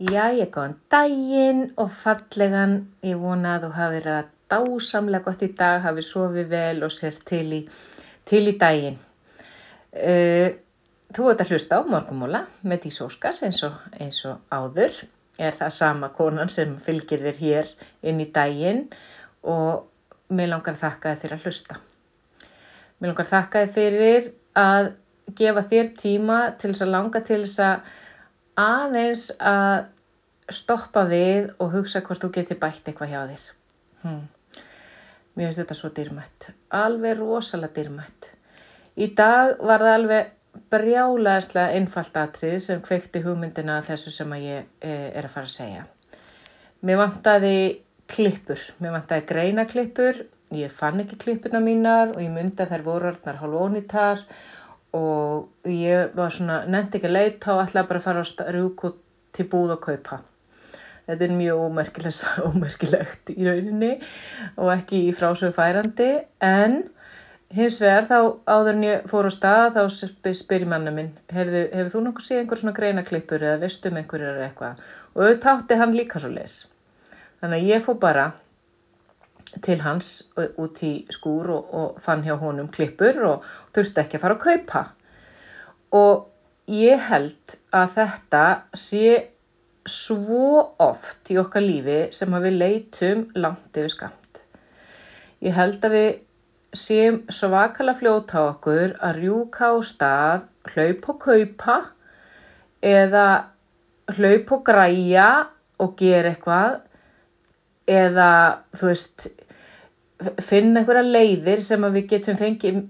Jæja, góðan daginn og fallegan. Ég vona að þú hafi verið að dásamlega gott í dag, hafi sofið vel og sér til í, til í daginn. Uh, þú ert að hlusta á morgumóla með Dís Óskars eins eins og áður. Er það sama konan sem fylgir þér hér inn í daginn og mér langar þakka þér fyrir að hlusta. Mér langar þakka þér fyrir að gefa þér tíma til þess að langa til þess að aðeins að stoppa við og hugsa hvort þú geti bætt eitthvað hjá þér. Hmm. Mér finnst þetta svo dýrmætt, alveg rosalega dýrmætt. Í dag var það alveg brjálaðislega einfalt atrið sem kveikti hugmyndina þessu sem að ég e, er að fara að segja. Mér vantaði klippur, mér vantaði greina klippur, ég fann ekki klippuna mínar og ég myndi að þær voru orðnar hálfónitar og ég var svona, nefndi ekki að leita og ætlaði bara að fara á rjúku til búð og kaupa. Þetta er mjög ómerkilegt í rauninni og ekki í frásögu færandi en hins vegar þá áður en ég fór á stað þá spyr ég manna minn hefur, þú nokkuð séð einhver svona greina klippur eða veistum einhverjir eða eitthvað og auðvitað átti hann líka svo les. Þannig að ég fór bara til hans út í skúr og, og fann hjá honum klippur og þurfti ekki að fara að kaupa. Og ég held að þetta sé svo oft í okkar lífi sem að við leitum langt yfir skamt. Ég held að við séum svakala fljóta okkur að rjúka á stað, hlaup og kaupa eða hlaup og græja og gera eitthvað eða þú veist finna einhverja leiðir sem við getum fengið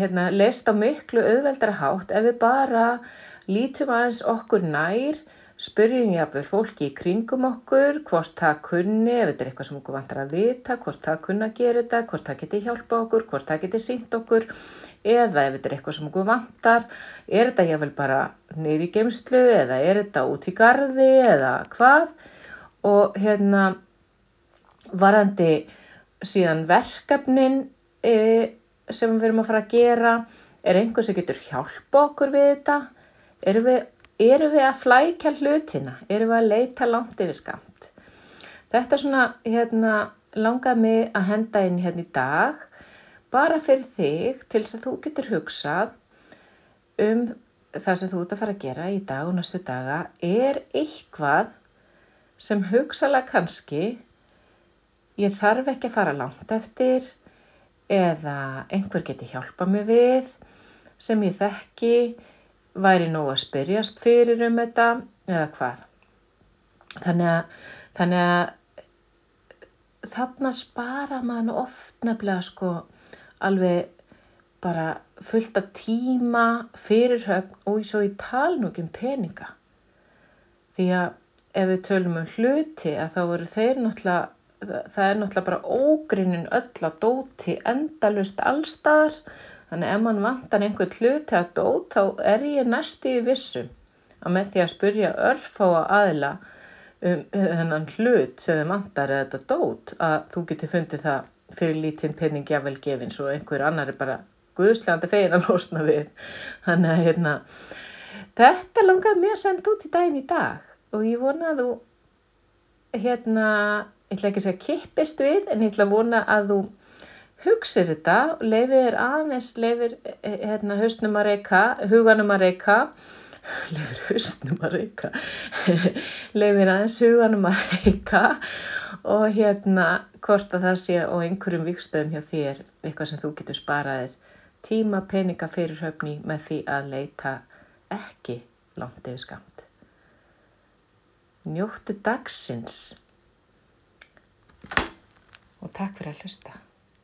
hérna, lest á miklu auðveldara hátt ef við bara lítum aðeins okkur nær spyrjum jáfnvel fólki í kringum okkur hvort það kunni, ef þetta er eitthvað sem okkur vantar að vita, hvort það kunna að gera þetta, hvort það geti hjálpa okkur, hvort það geti sínt okkur eða ef þetta er eitthvað sem okkur vantar, er þetta jáfnvel bara neyri geimslu eða er þetta út í gardi eða hvað? Og hérna varandi síðan verkefnin e, sem við erum að fara að gera, er einhver sem getur hjálpa okkur við þetta, erum við Erum við að flækja hlutina? Erum við að leita langt yfir skamt? Þetta er svona, hérna, langað mig að henda inn hérna í dag, bara fyrir þig til þess að þú getur hugsað um það sem þú ert að fara að gera í dag og næstu daga. Er eitthvað sem hugsalega kannski ég þarf ekki að fara langt eftir eða einhver geti hjálpa mig við sem ég þekki væri nóg að spyrjast fyrir um þetta eða hvað. Þannig að, þannig að þarna spara mann oft nefnilega sko alveg bara fullt af tíma fyrirhöfn og svo í talnúkjum peninga. Því að ef við tölum um hluti að þá eru þeir náttúrulega, það er náttúrulega bara ógrinnin öll að dóti endalust allstaðar Þannig ef mann vantar einhvern hlut eða dót þá er ég næstu í vissum að með því að spurja örfáa aðila um þennan hlut sem þið vantar eða þetta dót að þú getur fundið það fyrir lítinn penning jável gefins og einhver annar er bara guðslegandi fegin að losna við. Þannig að hérna, þetta langar mér að senda út í daginn í dag og ég vona að þú, hérna, ég ætla ekki að segja kippist við en ég ætla að vona að þú hugsið þetta, leifið er aðeins, leifir eh, hérna, hausnum að reyka, huganum að reyka, leifir hausnum að reyka, leifir aðeins huganum að reyka og hérna hvort að það sé og einhverjum vikstöðum hjá þér eitthvað sem þú getur sparaðir tíma, peninga, fyrirhöfni með því að leita ekki langt yfir skamt. Njóttu dagsins og takk fyrir að hlusta.